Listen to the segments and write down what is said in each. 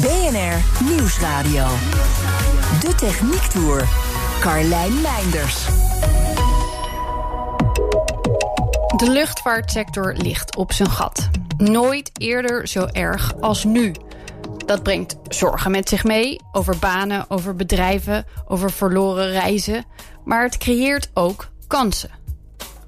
BNR Nieuwsradio. De Techniek Tour. Carlijn Meinders. De luchtvaartsector ligt op zijn gat. Nooit eerder zo erg als nu. Dat brengt zorgen met zich mee over banen, over bedrijven, over verloren reizen. Maar het creëert ook kansen.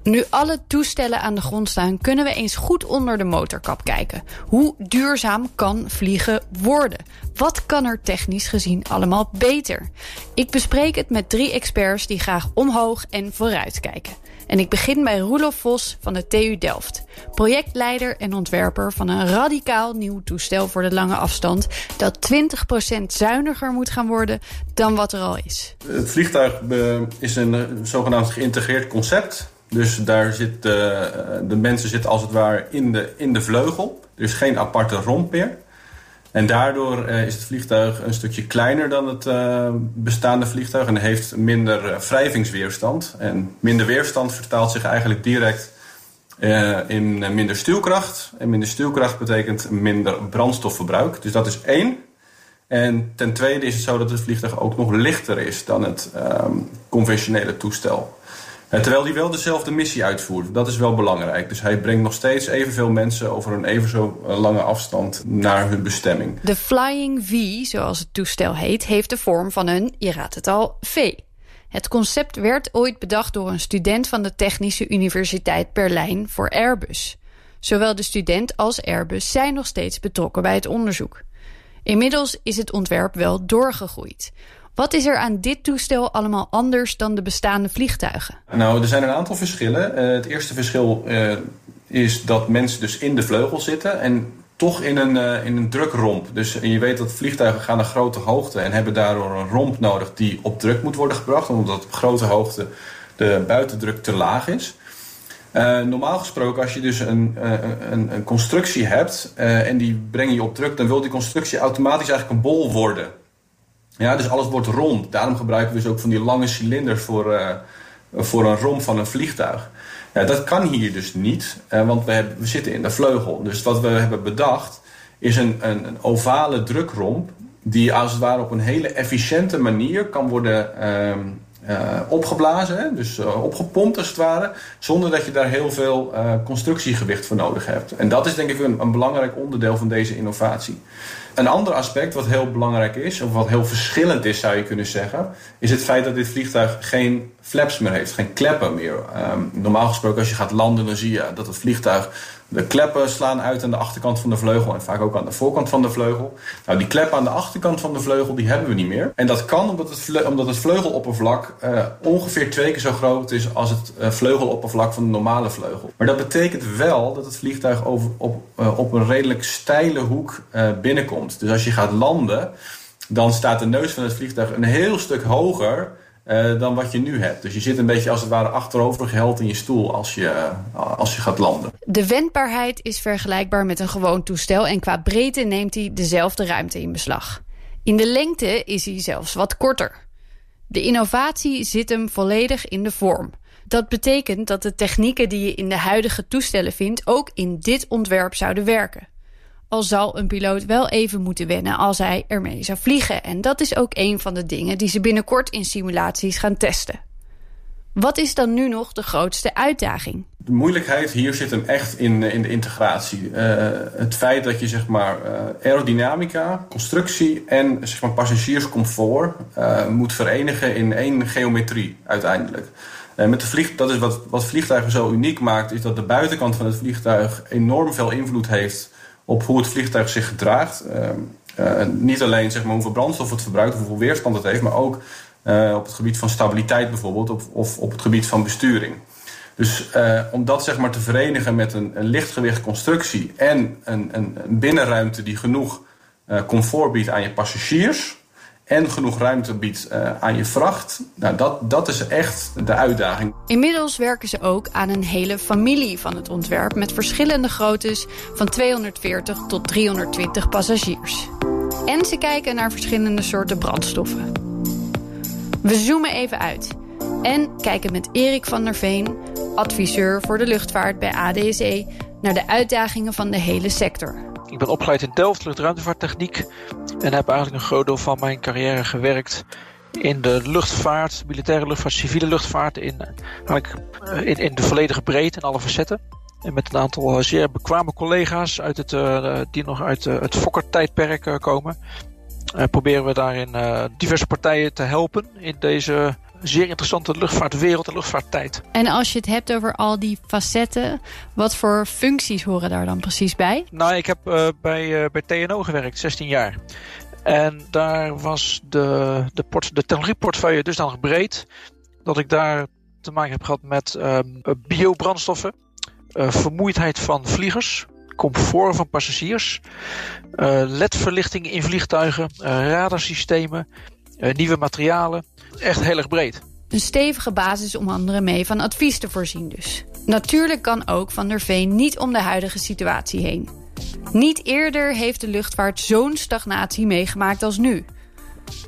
Nu alle toestellen aan de grond staan, kunnen we eens goed onder de motorkap kijken. Hoe duurzaam kan vliegen worden? Wat kan er technisch gezien allemaal beter? Ik bespreek het met drie experts die graag omhoog en vooruit kijken. En ik begin bij Roelof Vos van de TU Delft. Projectleider en ontwerper van een radicaal nieuw toestel voor de lange afstand... dat 20% zuiniger moet gaan worden dan wat er al is. Het vliegtuig eh, is een zogenaamd geïntegreerd concept. Dus daar zit de, de mensen zitten als het ware in de, in de vleugel. Er is geen aparte romp meer. En daardoor uh, is het vliegtuig een stukje kleiner dan het uh, bestaande vliegtuig en heeft minder wrijvingsweerstand. En minder weerstand vertaalt zich eigenlijk direct in minder stuwkracht. En minder stuwkracht betekent minder brandstofverbruik. Dus dat is één. En ten tweede is het zo dat het vliegtuig ook nog lichter is dan het ehm, conventionele toestel. Terwijl hij wel dezelfde missie uitvoert. Dat is wel belangrijk. Dus hij brengt nog steeds evenveel mensen over een even zo eh, lange afstand naar hun bestemming. De Flying V, zoals het toestel heet, heeft de vorm van een, je raadt het al, V. Het concept werd ooit bedacht door een student van de Technische Universiteit Berlijn voor Airbus. Zowel de student als Airbus zijn nog steeds betrokken bij het onderzoek. Inmiddels is het ontwerp wel doorgegroeid. Wat is er aan dit toestel allemaal anders dan de bestaande vliegtuigen? Nou, er zijn een aantal verschillen. Uh, het eerste verschil uh, is dat mensen dus in de vleugel zitten en toch in een, uh, in een drukromp. Dus je weet dat vliegtuigen gaan naar grote hoogte en hebben daardoor een romp nodig die op druk moet worden gebracht, omdat op grote hoogte de buitendruk te laag is. Normaal gesproken, als je dus een, een, een, constructie hebt en die breng je op druk, dan wil die constructie automatisch eigenlijk een bol worden. Ja, dus alles wordt rond. Daarom gebruiken we dus ook van die lange cilinders voor, uh, voor een romp van een vliegtuig. Dat kan hier dus niet, uh, want we, hebben, we zitten in de vleugel. Dus wat we hebben bedacht is een, een, een ovale drukromp... die als het ware op een hele efficiënte manier kan worden uh, opgeblazen. Hè? Dus opgepompt als het ware. Zonder dat je daar heel veel constructiegewicht voor nodig hebt. En dat is denk ik een, een belangrijk onderdeel van deze innovatie. Een ander aspect wat heel belangrijk is, of wat heel verschillend is zou je kunnen zeggen, is het feit dat dit vliegtuig geen flaps meer heeft, geen kleppen meer. Um, normaal gesproken als je gaat landen dan zie je dat het vliegtuig de kleppen slaan uit aan de achterkant van de vleugel en vaak ook aan de voorkant van de vleugel. Nou, die kleppen aan de achterkant van de vleugel die hebben we niet meer. En dat kan omdat het, omdat het vleugeloppervlak uh, ongeveer twee keer zo groot is als het uh, vleugeloppervlak van de normale vleugel. Maar dat betekent wel dat het vliegtuig over, op, uh, op een redelijk steile hoek binnenkomt. Dus als je gaat landen, dan staat de neus van het vliegtuig een heel stuk hoger uh, dan wat je nu hebt. Dus je zit een beetje als het ware achterover geheld in je stoel als je, uh, als je gaat landen. De wendbaarheid is vergelijkbaar met een gewoon toestel en qua breedte neemt hij dezelfde ruimte in beslag. In de lengte is hij zelfs wat korter. De innovatie zit hem volledig in de vorm. Dat betekent dat de technieken die je in de huidige toestellen vindt ook in dit ontwerp zouden werken al zal een piloot wel even moeten wennen als hij ermee zou vliegen. En dat is ook een van de dingen die ze binnenkort in simulaties gaan testen. Wat is dan nu nog de grootste uitdaging? De moeilijkheid hier zit hem echt in, in de integratie. Uh, het feit dat je zeg maar, uh, aerodynamica, constructie en zeg maar, passagierscomfort moet verenigen in één geometrie uiteindelijk. met de vlieg, dat is wat, wat vliegtuigen zo uniek maakt, is dat de buitenkant van het vliegtuig enorm veel invloed heeft op hoe het vliegtuig zich gedraagt. Uh, niet alleen zeg maar, hoeveel brandstof het verbruikt, hoeveel weerstand het heeft, maar ook uh, op het gebied van stabiliteit bijvoorbeeld, of, of op het gebied van besturing. Dus uh, om dat zeg maar, te verenigen met een, een lichtgewicht constructie en een, een binnenruimte die genoeg comfort biedt aan je passagiers. En genoeg ruimte biedt uh, aan je vracht. Nou, dat, dat is echt de uitdaging. Inmiddels werken ze ook aan een hele familie van het ontwerp met verschillende groottes van 240 tot 320 passagiers. En ze kijken naar verschillende soorten brandstoffen. We zoomen even uit en kijken met Erik van der Veen, adviseur voor de luchtvaart bij ADSE, naar de uitdagingen van de hele sector. Ik ben opgeleid in Delft, luchtruimtevaarttechniek. En heb eigenlijk een groot deel van mijn carrière gewerkt in de luchtvaart, militaire luchtvaart, civiele luchtvaart. In, eigenlijk eh, in, in de volledige breedte, in alle facetten. En met een aantal zeer bekwame collega's uit het, uh, die nog uit het Fokker-tijdperk uh, komen. proberen we daarin diverse partijen te helpen in deze zeer interessante luchtvaartwereld en luchtvaarttijd. En als je het hebt over al die facetten, wat voor functies horen daar dan precies bij? Nou, ik heb uh, bij, uh, bij TNO gewerkt, 16 jaar. En daar was de, de, port, de technologieportefeuille dusdanig breed dat ik daar te maken heb gehad met um, biobrandstoffen, uh, vermoeidheid van vliegers, comfort van passagiers, ledverlichting in vliegtuigen, radarsystemen, nieuwe materialen, echt heel erg breed. Een stevige basis om anderen mee van advies te voorzien dus. Natuurlijk kan ook Van der Veen niet om de huidige situatie heen. Niet eerder heeft de luchtvaart zo'n stagnatie meegemaakt als nu.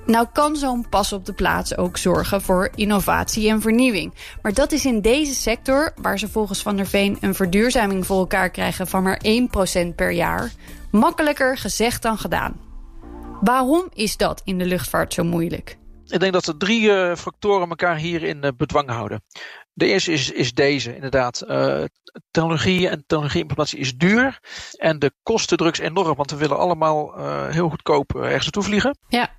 Nou kan zo'n pas op de plaats ook zorgen voor innovatie en vernieuwing. Maar dat is in deze sector, waar ze volgens Van der Veen een verduurzaming voor elkaar krijgen van maar 1% per jaar, makkelijker gezegd dan gedaan. Waarom is dat in de luchtvaart zo moeilijk? Ik denk dat er drie uh, factoren elkaar hierin uh, bedwang houden. De eerste is, is deze, inderdaad. Uh, technologie en technologie-implementatie is duur. En de kostendruk is enorm, want we willen allemaal heel goedkoop ergens naartoe vliegen. Ja.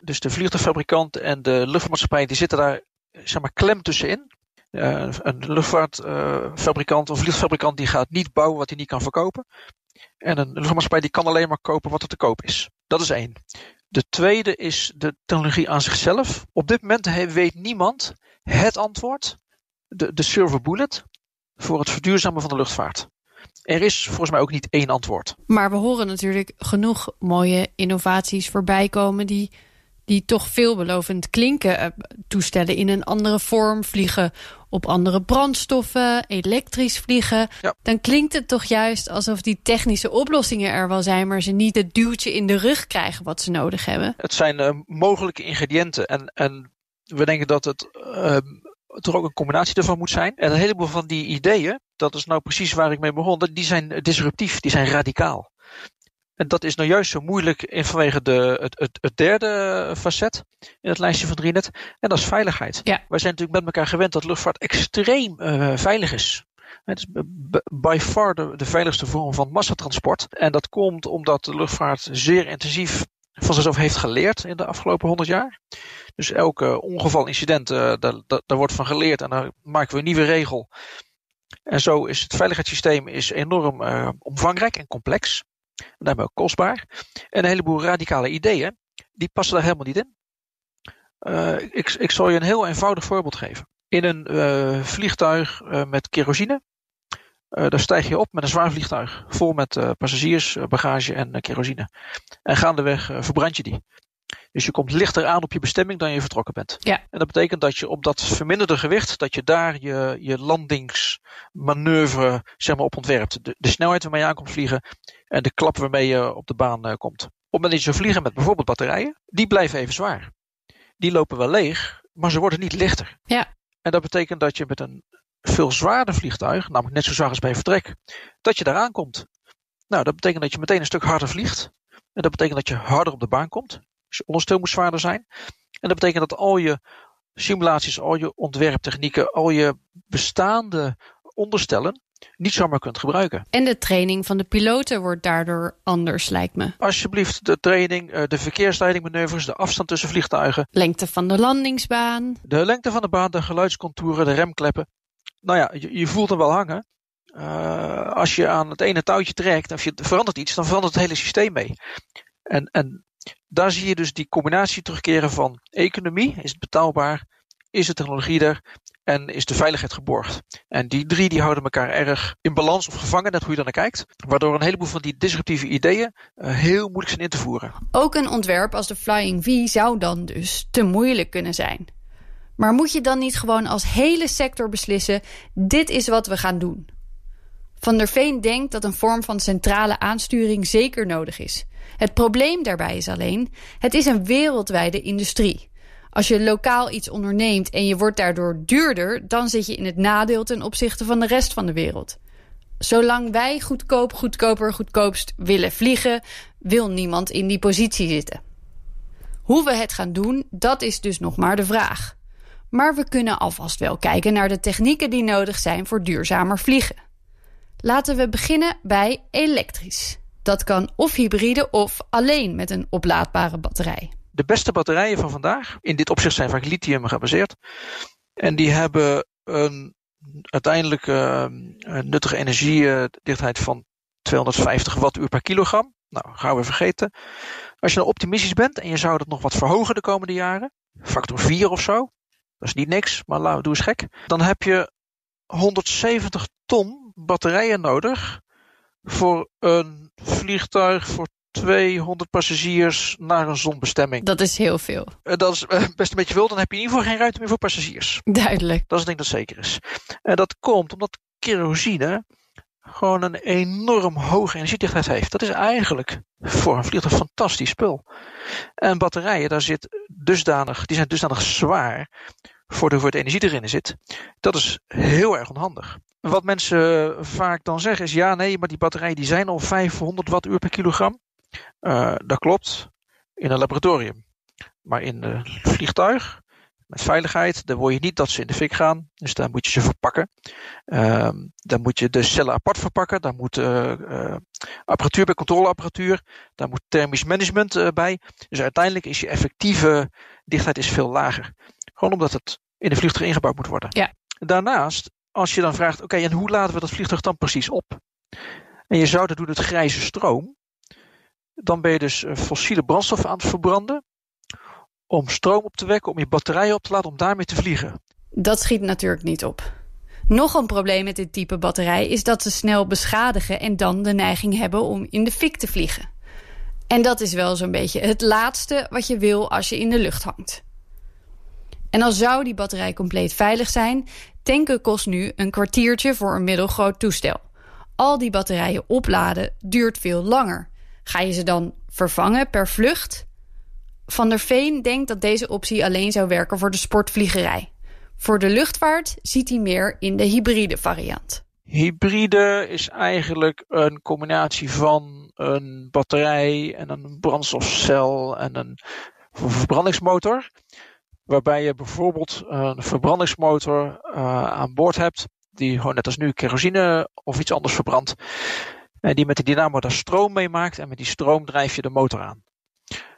Dus de vliegtuigfabrikant en de luchtvaartmaatschappij die zitten daar zeg maar, klem tussenin. een luchtvaartfabrikant of vliegtuigfabrikant die gaat niet bouwen wat hij niet kan verkopen. En een luchtvaartmaatschappij die kan alleen maar kopen wat er te koop is. Dat is één. De tweede is de technologie aan zichzelf. Op dit moment weet niemand het antwoord, de, de silver bullet, voor het verduurzamen van de luchtvaart. Er is volgens mij ook niet één antwoord. Maar we horen natuurlijk genoeg mooie innovaties voorbij komen die die toch veelbelovend klinken. Eh, toestellen in een andere vorm, vliegen op andere brandstoffen, elektrisch vliegen. Ja. Dan klinkt het toch juist alsof die technische oplossingen er wel zijn, maar ze niet het duwtje in de rug krijgen wat ze nodig hebben. Het zijn uh, mogelijke ingrediënten en, en we denken dat het uh, toch ook een combinatie ervan moet zijn. En een heleboel van die ideeën, dat is nou precies waar ik mee begon, die zijn disruptief, die zijn radicaal. En dat is nou juist zo moeilijk in vanwege de, het, het, het derde facet in het lijstje van Drienet. En dat is veiligheid. Ja. Wij zijn natuurlijk met elkaar gewend dat luchtvaart extreem uh, veilig is. Het is by far de, de veiligste vorm van massatransport. En dat komt omdat de luchtvaart zeer intensief van zichzelf heeft geleerd in de afgelopen honderd jaar. Dus elke ongeval, incident, uh, daar, daar, daar wordt van geleerd en daar maken we een nieuwe regel. En zo is het veiligheidssysteem is enorm uh, omvangrijk en complex. Daarmee ook kostbaar. En een heleboel radicale ideeën, die passen daar helemaal niet in. Uh, ik, ik zal je een heel eenvoudig voorbeeld geven. In een uh, vliegtuig uh, met kerosine, daar stijg je op met een zwaar vliegtuig. Vol met passagiers, bagage en kerosine. En gaandeweg verbrand je die. Dus je komt lichter aan op je bestemming dan je vertrokken bent. Ja. En dat betekent dat je op dat verminderde gewicht, dat je daar je, je landingsmanoeuvre zeg maar, op ontwerpt. De, de snelheid waarmee je aankomt vliegen en de klap waarmee je op de baan uh, komt. Op het moment dat je vliegen met bijvoorbeeld batterijen, die blijven even zwaar. Die lopen wel leeg, maar ze worden niet lichter. Ja. En dat betekent dat je met een veel zwaarder vliegtuig, namelijk net zo zwaar als bij vertrek, dat je daar aankomt. Nou, dat betekent dat je meteen een stuk harder vliegt. En dat betekent dat je harder op de baan komt. Je onderstel moet zwaarder zijn. En dat betekent dat al je simulaties, al je ontwerptechnieken, al je bestaande onderstellen niet zomaar kunt gebruiken. En de training van de piloten wordt daardoor anders, lijkt me. Alsjeblieft, de training, eh, de verkeersleidingmanoeuvres, de afstand tussen vliegtuigen. Lengte van de landingsbaan. De lengte van de baan, de geluidscontouren, de remkleppen. Nou ja, je, je voelt hem wel hangen. Uh, als je aan het ene touwtje trekt, of je verandert iets, dan verandert het hele systeem mee. En, en daar zie je dus die combinatie terugkeren van economie, is het betaalbaar, is de technologie er en is de veiligheid geborgd. En die drie die houden elkaar erg in balans of gevangen, net hoe je dan naar kijkt. Waardoor een heleboel van die disruptieve ideeën uh, heel moeilijk zijn in te voeren. Ook een ontwerp als de Flying V zou dan dus te moeilijk kunnen zijn. Maar moet je dan niet gewoon als hele sector beslissen: dit is wat we gaan doen? Van der Veen denkt dat een vorm van centrale aansturing zeker nodig is. Het probleem daarbij is alleen: het is een wereldwijde industrie. Als je lokaal iets onderneemt en je wordt daardoor duurder, dan zit je in het nadeel ten opzichte van de rest van de wereld. Zolang wij goedkoop, goedkoper, goedkoopst willen vliegen, wil niemand in die positie zitten. Hoe we het gaan doen, dat is dus nog maar de vraag. Maar we kunnen alvast wel kijken naar de technieken die nodig zijn voor duurzamer vliegen. Laten we beginnen bij elektrisch. Dat kan of hybride of alleen met een oplaadbare batterij. De beste batterijen van vandaag, in dit opzicht zijn vaak lithium gebaseerd. En die hebben een uiteindelijk een nuttige energiedichtheid van 250 wattuur per kilogram. Nou, gaan we vergeten. Als je nou optimistisch bent en je zou dat nog wat verhogen de komende jaren, factor 4 of zo, dat is niet niks, maar doe eens gek. Dan heb je 170 ton batterijen nodig voor een vliegtuig voor 200 passagiers naar een zonbestemming. Dat is heel veel. En dat is eh, best een beetje veel. Dan heb je in ieder geval geen ruimte meer voor passagiers. Duidelijk. Dat is denk ik dat zeker is. En dat komt omdat kerosine gewoon een enorm hoge energiedichtheid heeft. Dat is eigenlijk voor een vliegtuig een fantastisch spul. En batterijen, daar zit dusdanig, die zijn dusdanig zwaar voor de hoeveelheid energie erin zit. Dat is heel erg onhandig. Wat mensen vaak dan zeggen is ja, nee, maar die batterijen die zijn al 500 wattuur per kilogram. Uh, dat klopt in een laboratorium. Maar in een vliegtuig, met veiligheid, dan wil je niet dat ze in de fik gaan. Dus daar moet je ze verpakken. Uh, dan moet je de cellen apart verpakken. Daar moet uh, apparatuur bij, controleapparatuur. Daar moet thermisch management bij. Dus uiteindelijk is je effectieve dichtheid is veel lager. Gewoon omdat het in de vliegtuig ingebouwd moet worden. Ja. Daarnaast, als je dan vraagt, oké, en hoe laden we dat vliegtuig dan precies op? En je zou dat doen met grijze stroom. Dan ben je dus eh, fossiele brandstoffen aan het verbranden. Om stroom op te wekken, om je batterijen op te laden, om daarmee te vliegen. Dat schiet natuurlijk niet op. Nog een probleem met dit type batterij is dat ze snel beschadigen en dan de neiging hebben om in de fik te vliegen. En dat is wel zo'n beetje het laatste wat je wil als je in de lucht hangt. En al zou die batterij compleet veilig zijn, tanken kost nu een kwartiertje voor een middelgroot toestel. Al die batterijen opladen duurt veel langer. Ga je ze dan vervangen per vlucht? Van der Veen denkt dat deze optie alleen zou werken voor de sportvliegerij. Voor de luchtvaart ziet hij meer in de hybride variant. Hybride is eigenlijk een combinatie van een batterij en een brandstofcel en een verbrandingsmotor. Waarbij je bijvoorbeeld een verbrandingsmotor uh, aan boord hebt, die gewoon net als nu kerosine of iets anders verbrandt. En die met de dynamo daar stroom mee maakt en met die stroom drijf je de motor aan.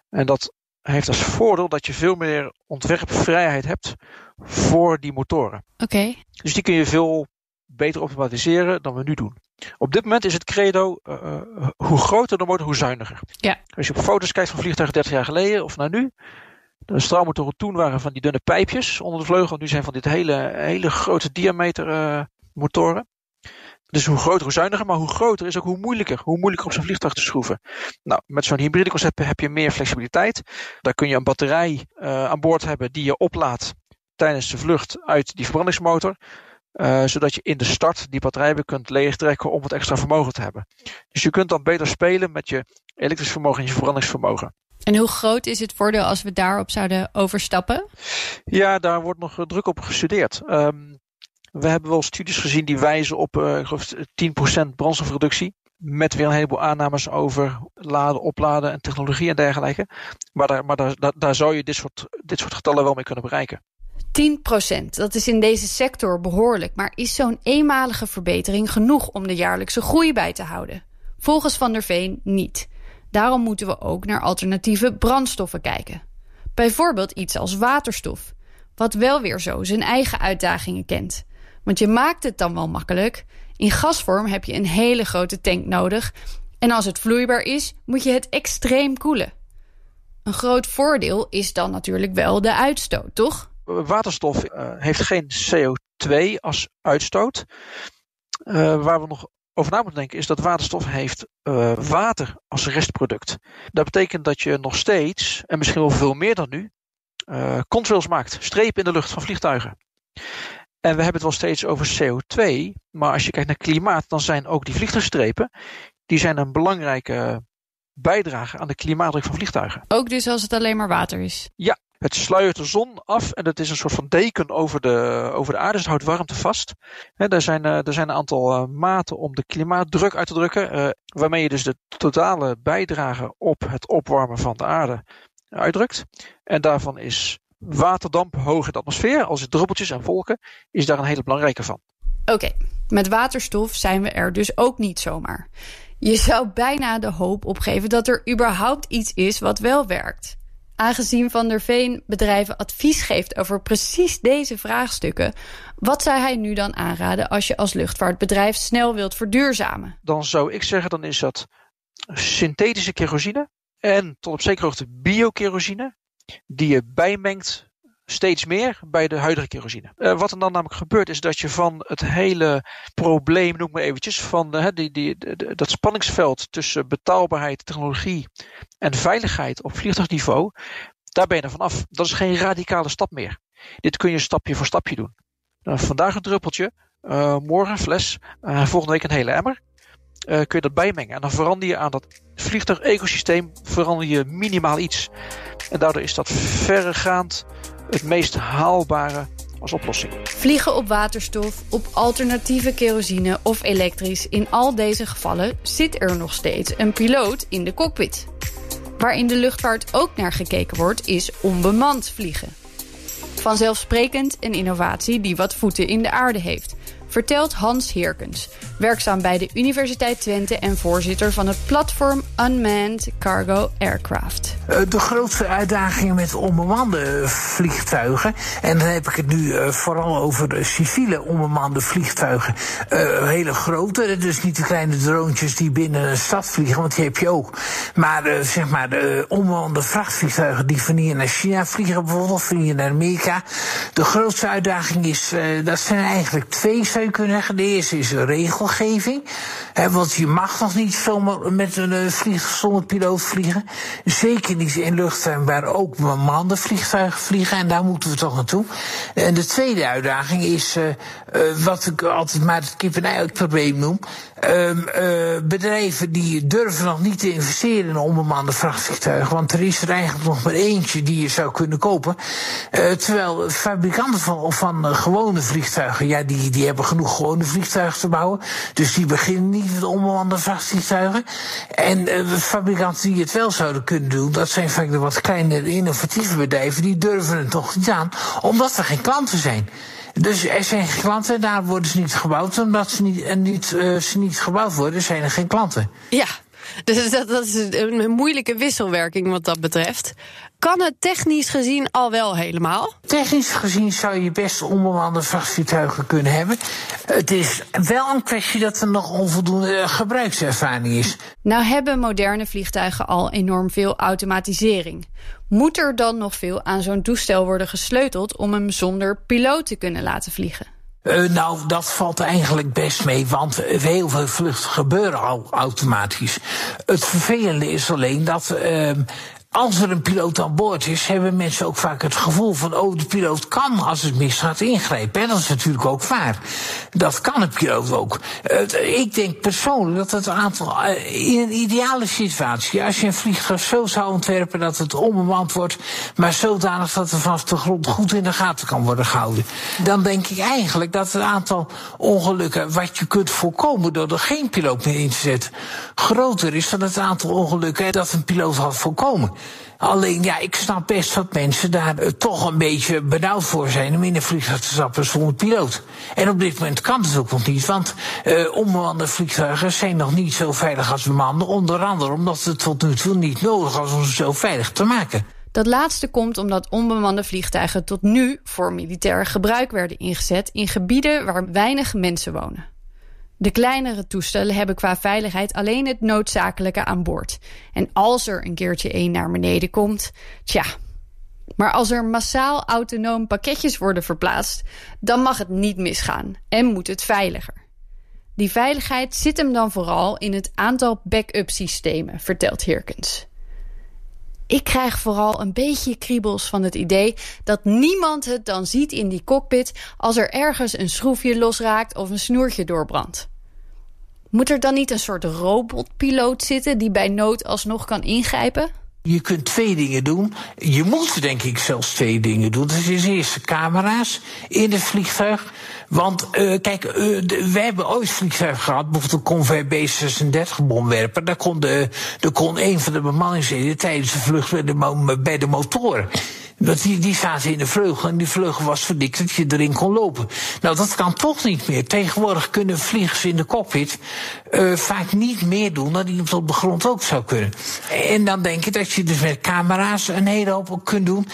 En dat heeft als voordeel dat je veel meer ontwerpvrijheid hebt voor die motoren. Oké. Okay. Dus die kun je veel beter optimaliseren dan we nu doen. Op dit moment is het credo, uh, hoe groter de motor, hoe zuiniger. Ja. Als je op foto's kijkt van vliegtuigen 30 jaar geleden of naar nu, straalmotoren toen waren van die dunne pijpjes onder de vleugel. Nu zijn van dit hele, hele grote diameter uh, motoren. Dus hoe groter, hoe zuiniger, maar hoe groter is ook hoe moeilijker. Hoe moeilijker op zo'n vliegtuig te schroeven. Nou, met zo'n hybride concept heb je meer flexibiliteit. Daar kun je een batterij uh, aan boord hebben die je oplaadt tijdens de vlucht uit die verbrandingsmotor. Uh, zodat je in de start die batterij kunt leegtrekken om wat extra vermogen te hebben. Dus je kunt dan beter spelen met je elektrisch vermogen en je verbrandingsvermogen. En hoe groot is het voordeel als we daarop zouden overstappen? Ja, daar wordt nog druk op gestudeerd. Um, we hebben wel studies gezien die wijzen op uh, geloof 10% brandstofreductie. Met weer een heleboel aannames over laden, opladen en technologie en dergelijke. Maar daar, maar daar, daar, daar zou je dit soort, dit soort getallen wel mee kunnen bereiken. 10%, dat is in deze sector behoorlijk. Maar is zo'n eenmalige verbetering genoeg om de jaarlijkse groei bij te houden? Volgens Van der Veen niet. Daarom moeten we ook naar alternatieve brandstoffen kijken. Bijvoorbeeld iets als waterstof, wat wel weer zo zijn eigen uitdagingen kent. Want je maakt het dan wel makkelijk. In gasvorm heb je een hele grote tank nodig. En als het vloeibaar is, moet je het extreem koelen. Een groot voordeel is dan natuurlijk wel de uitstoot, toch? waterstof uh, heeft geen CO2 als uitstoot. Uh, waar we nog over na moeten denken is dat waterstof heeft uh, water als restproduct. Dat betekent dat je nog steeds, en misschien wel veel meer dan nu, contrails maakt, strepen in de lucht van vliegtuigen. En we hebben het wel steeds over CO2, maar als je kijkt naar klimaat, dan zijn ook die vliegtuigstrepen, die zijn een belangrijke bijdrage aan de klimaatdruk van vliegtuigen. Ook dus als het alleen maar water is? Ja, het sluiert de zon af en het is een soort van deken over de, over de aarde. Dus het houdt warmte vast. En er, zijn, er zijn een aantal maten om de klimaatdruk uit te drukken. waarmee je dus de totale bijdrage op het opwarmen van de aarde uitdrukt. En daarvan is waterdamp hoog in de atmosfeer, als het druppeltjes en wolken, is daar een hele belangrijke van. Oké, met waterstof zijn we er dus ook niet zomaar. Je zou bijna de hoop opgeven dat er überhaupt iets is wat wel werkt. Aangezien Van der Veen bedrijven advies geeft over precies deze vraagstukken, wat zou hij nu dan aanraden als je als luchtvaartbedrijf snel wilt verduurzamen? Dan zou ik zeggen, dan is dat synthetische kerosine en tot op zekere hoogte biokerosine, die je bijmengt steeds meer bij de huidige kerosine. Uh, wat er dan namelijk gebeurt is dat je van het hele probleem, noem maar eventjes, van uh, die, die, die, dat spanningsveld tussen betaalbaarheid, technologie en veiligheid op vliegtuigniveau, daar ben je er vanaf. Dat is geen radicale stap meer. Dit kun je stapje voor stapje doen. Uh, vandaag een druppeltje, morgen een fles, volgende week een hele emmer. kun je dat bijmengen. En dan verander je aan dat vliegtuig-ecosysteem verander je minimaal iets. En daardoor is dat verregaand het meest haalbare als oplossing. Vliegen op waterstof, op alternatieve kerosine of elektrisch. In al deze gevallen zit er nog steeds een piloot in de cockpit. Waar in de luchtvaart ook naar gekeken wordt, is onbemand vliegen. Vanzelfsprekend een innovatie die wat voeten in de aarde heeft vertelt Hans Heerkens, werkzaam bij de Universiteit Twente en voorzitter van het platform Unmanned Cargo Aircraft. Eh, de grootste uitdagingen met onbemande vliegtuigen, en dan heb ik het nu eh, vooral over civiele onbemande vliegtuigen, uh, hele grote, dus niet de kleine droontjes die binnen een stad vliegen, want die heb je ook. Maar zeg maar de onbemande vrachtvliegtuigen die van hier naar China vliegen, bijvoorbeeld, van hier naar Amerika. De grootste uitdaging is, dat zijn eigenlijk twee kunnen zeggen. De eerste is regelgeving. Want je mag nog niet zomaar met een uh, vliegtuig zonder piloot vliegen. Zeker niet in luchtruim waar ook bemande vliegtuigen vliegen. En daar moeten we toch naartoe. En de tweede uitdaging is uh, uh, wat ik altijd maar het kip-en-ei probleem noem. Ehm, bedrijven die durven nog niet te investeren in onbemande vrachtvliegtuigen. Want er is er eigenlijk nog maar eentje die je zou kunnen kopen. terwijl fabrikanten van, van gewone vliegtuigen, ja, die, die hebben genoeg gewone vliegtuigen te bouwen. Dus die beginnen niet met onbemande vrachtvliegtuigen. En uh, fabrikanten die het wel zouden kunnen doen, dat zijn vaak de wat kleinere innovatieve bedrijven, die durven het toch niet aan, omdat er geen klanten zijn. Dus er zijn geen klanten, daar worden ze niet gebouwd. Omdat ze niet, en niet, uh, ze niet gebouwd worden, zijn er geen klanten. Ja, dus dat, dat, is een moeilijke wisselwerking wat dat betreft. Kan het technisch gezien al wel helemaal? Technisch gezien zou je best onbemande vrachtvliegtuigen kunnen hebben. Het is wel een kwestie dat er nog onvoldoende gebruikservaring is. Nou hebben moderne vliegtuigen al enorm veel automatisering. Moet er dan nog veel aan zo'n toestel worden gesleuteld om hem zonder piloot te kunnen laten vliegen? Uh, nou, dat valt eigenlijk best mee, want heel veel vluchten gebeuren al automatisch. Het vervelende is alleen dat uh, als er een piloot aan boord is, hebben mensen ook vaak het gevoel van, oh, de piloot kan als het misgaat ingrijpen. En dat is natuurlijk ook waar. Dat kan een piloot ook. Ik denk persoonlijk dat het aantal, uh, in een ideale situatie, als je een vliegtuig zo zou ontwerpen dat het onbemand wordt, maar zodanig dat het vanaf de grond goed in de gaten kan worden gehouden, dan denk ik eigenlijk dat het aantal ongelukken wat je kunt voorkomen door er geen piloot meer in te zetten, groter is dan het aantal ongelukken dat een piloot had voorkomen. Alleen, ja, ik snap best dat mensen daar uh, toch een beetje benauwd voor zijn om in een vliegtuig te stappen zonder piloot. En op dit moment kan het ook nog niet, want uh, onbemande vliegtuigen zijn nog niet zo veilig als bemande. Onder andere omdat het tot nu toe niet nodig was om ze zo veilig te maken. Dat laatste komt omdat onbemande vliegtuigen tot nu voor militair gebruik werden ingezet in gebieden waar weinig mensen wonen. De kleinere toestellen hebben qua veiligheid alleen het noodzakelijke aan boord. En als er een keertje één naar beneden komt, tja, Maar als er massaal autonoom pakketjes worden verplaatst, dan mag het niet misgaan en moet het veiliger. Die veiligheid zit hem dan vooral in het aantal backup systemen, vertelt Hirkens. Ik krijg vooral een beetje kriebels van het idee dat niemand het dan ziet in die cockpit als er ergens een schroefje losraakt of een snoertje doorbrandt. Moet er dan niet een soort robotpiloot zitten die bij nood alsnog kan ingrijpen? Je kunt twee dingen doen. Je moet denk ik zelfs twee dingen doen. Dat is eerst camera's in het vliegtuig. Want uh, kijk, de, wij hebben ooit vliegtuigen gehad, bijvoorbeeld een Convair B-36 bomwerper. Daar kon, de, daar kon een van de bemanningsleden tijdens de vlucht bij de, bij de motoren. Want die, die zaten in de vleugel en die vleugel was verdikt dat je erin kon lopen. Nou, dat kan toch niet meer. Tegenwoordig kunnen vliegers in de cockpit uh, vaak niet meer doen dan iemand op de grond ook zou kunnen. En dan denk je dat je dus met camera's een hele hoop kunt doen.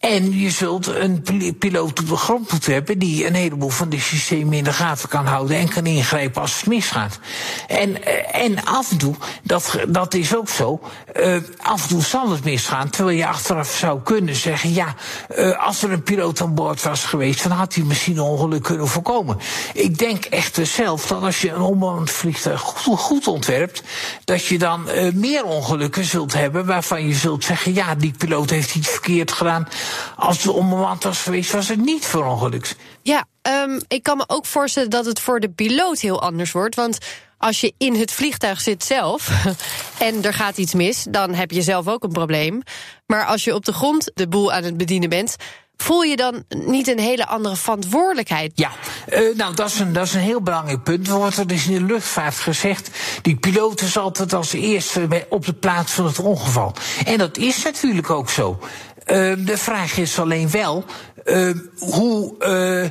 En je zult een piloot op de grond moeten hebben die een heleboel van die systemen in de gaten kan houden en kan ingrijpen als het misgaat. En, eh, en af en toe, dat, dat is ook zo, uh, af en toe zal het misgaan, terwijl je achteraf zou kunnen zeggen, ja, uh, als er een piloot aan boord was geweest, dan had hij misschien een ongeluk kunnen voorkomen. Ik denk echter zelf dat als je een onbemand vliegtuig goed, ontwerpt, dat je dan meer ongelukken zult hebben waarvan je zult zeggen, ja, die piloot heeft iets verkeerd gedaan als het onbemand was geweest, was het niet verongelukt. Ja, um, ik kan me ook voorstellen dat het voor de piloot heel anders wordt. Want als je in het vliegtuig zit zelf en er gaat iets mis, dan heb je zelf ook een probleem. Maar als je op de grond de boel aan het bedienen bent, voel je dan niet een hele andere verantwoordelijkheid? Ja, uh, nou dat is, een, dat is een heel belangrijk punt. Er wordt er dus in de luchtvaart gezegd, die piloot is altijd als eerste op de plaats van het ongeval. En dat is natuurlijk ook zo. Uh, de vraag is alleen wel uh, hoe uh,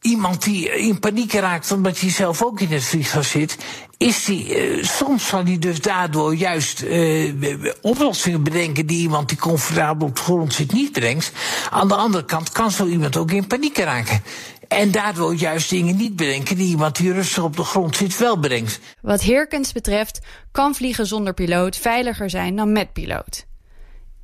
iemand die in paniek raakt omdat hij zelf ook in het vliegtuig zit, is die, uh, soms zal hij dus daardoor juist uh, oplossingen bedenken die iemand die comfortabel op de grond zit niet brengt. Aan de andere kant kan zo iemand ook in paniek raken. En daardoor juist dingen niet bedenken die iemand die rustig op de grond zit wel brengt. Wat Heerkens betreft kan vliegen zonder piloot veiliger zijn dan met piloot.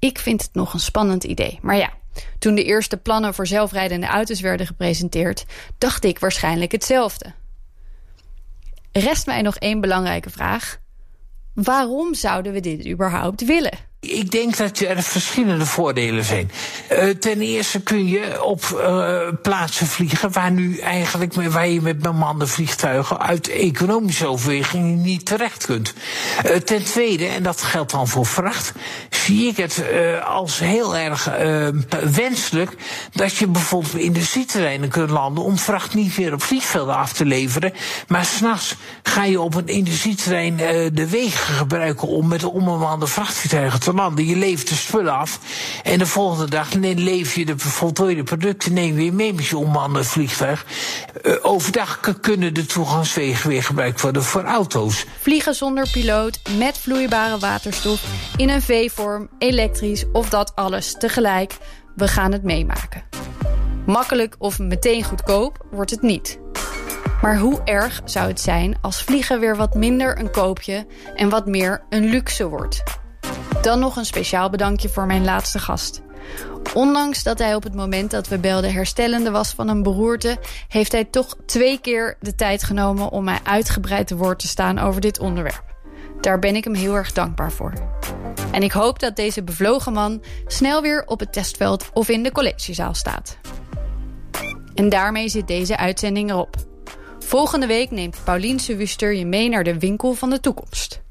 Ik vind het nog een spannend idee. Maar ja, toen de eerste plannen voor zelfrijdende auto's werden gepresenteerd, dacht ik waarschijnlijk hetzelfde. Rest mij nog één belangrijke vraag. Waarom zouden we dit überhaupt willen? Ik denk dat er verschillende voordelen zijn. Uh, ten eerste kun je op uh, plaatsen vliegen waar nu eigenlijk waar je met bemande vliegtuigen uit economische overwegingen niet terecht kunt. Uh, ten tweede, en dat geldt dan voor vracht, zie ik het als heel erg wenselijk dat je bijvoorbeeld industrieterreinen kunt landen om vracht niet weer op vliegvelden af te leveren. Maar s'nachts ga je op een industrieterrein de wegen gebruiken om met onbemande vrachtvliegtuigen te Je levert de spullen af. En de volgende dag leef je de voltooide producten neem je mee met je onbemande vliegtuig. Uh, overdag kunnen de toegangswegen weer gebruikt worden voor auto's. Vliegen zonder piloot, met vloeibare waterstof, in een V-vorm, elektrisch of dat alles tegelijk. We gaan het meemaken. Makkelijk of meteen goedkoop wordt het niet. Maar hoe erg zou het zijn als vliegen weer wat minder een koopje en wat meer een luxe wordt? Dan nog een speciaal bedankje voor mijn laatste gast. Ondanks dat hij op het moment dat we belden herstellende was van een beroerte, heeft hij toch twee keer de tijd genomen om mij uitgebreid te woord te staan over dit onderwerp. Daar ben ik hem heel erg dankbaar voor. En ik hoop dat deze bevlogen man snel weer op het testveld of in de collegezaal staat. En daarmee zit deze uitzending erop. Volgende week neemt Pauline Wuster je mee naar de winkel van de toekomst.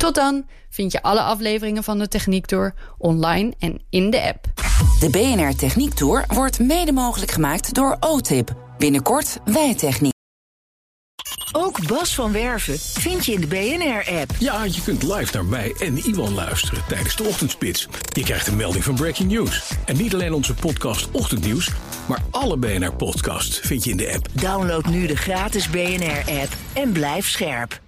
Tot dan vind je alle afleveringen van de Techniek Tour online en in de app. De BNR Techniek Tour wordt mede mogelijk gemaakt door OTIP. Binnenkort Wijtechniek. Ook Bas van Werven vind je in de BNR-app. Ja, je kunt live naar mij en Iwan luisteren tijdens de ochtendspits. Je krijgt een melding van Breaking News. En niet alleen onze podcast Ochtendnieuws, maar alle BNR-podcasts vind je in de app. Download nu de gratis BNR-app en blijf scherp.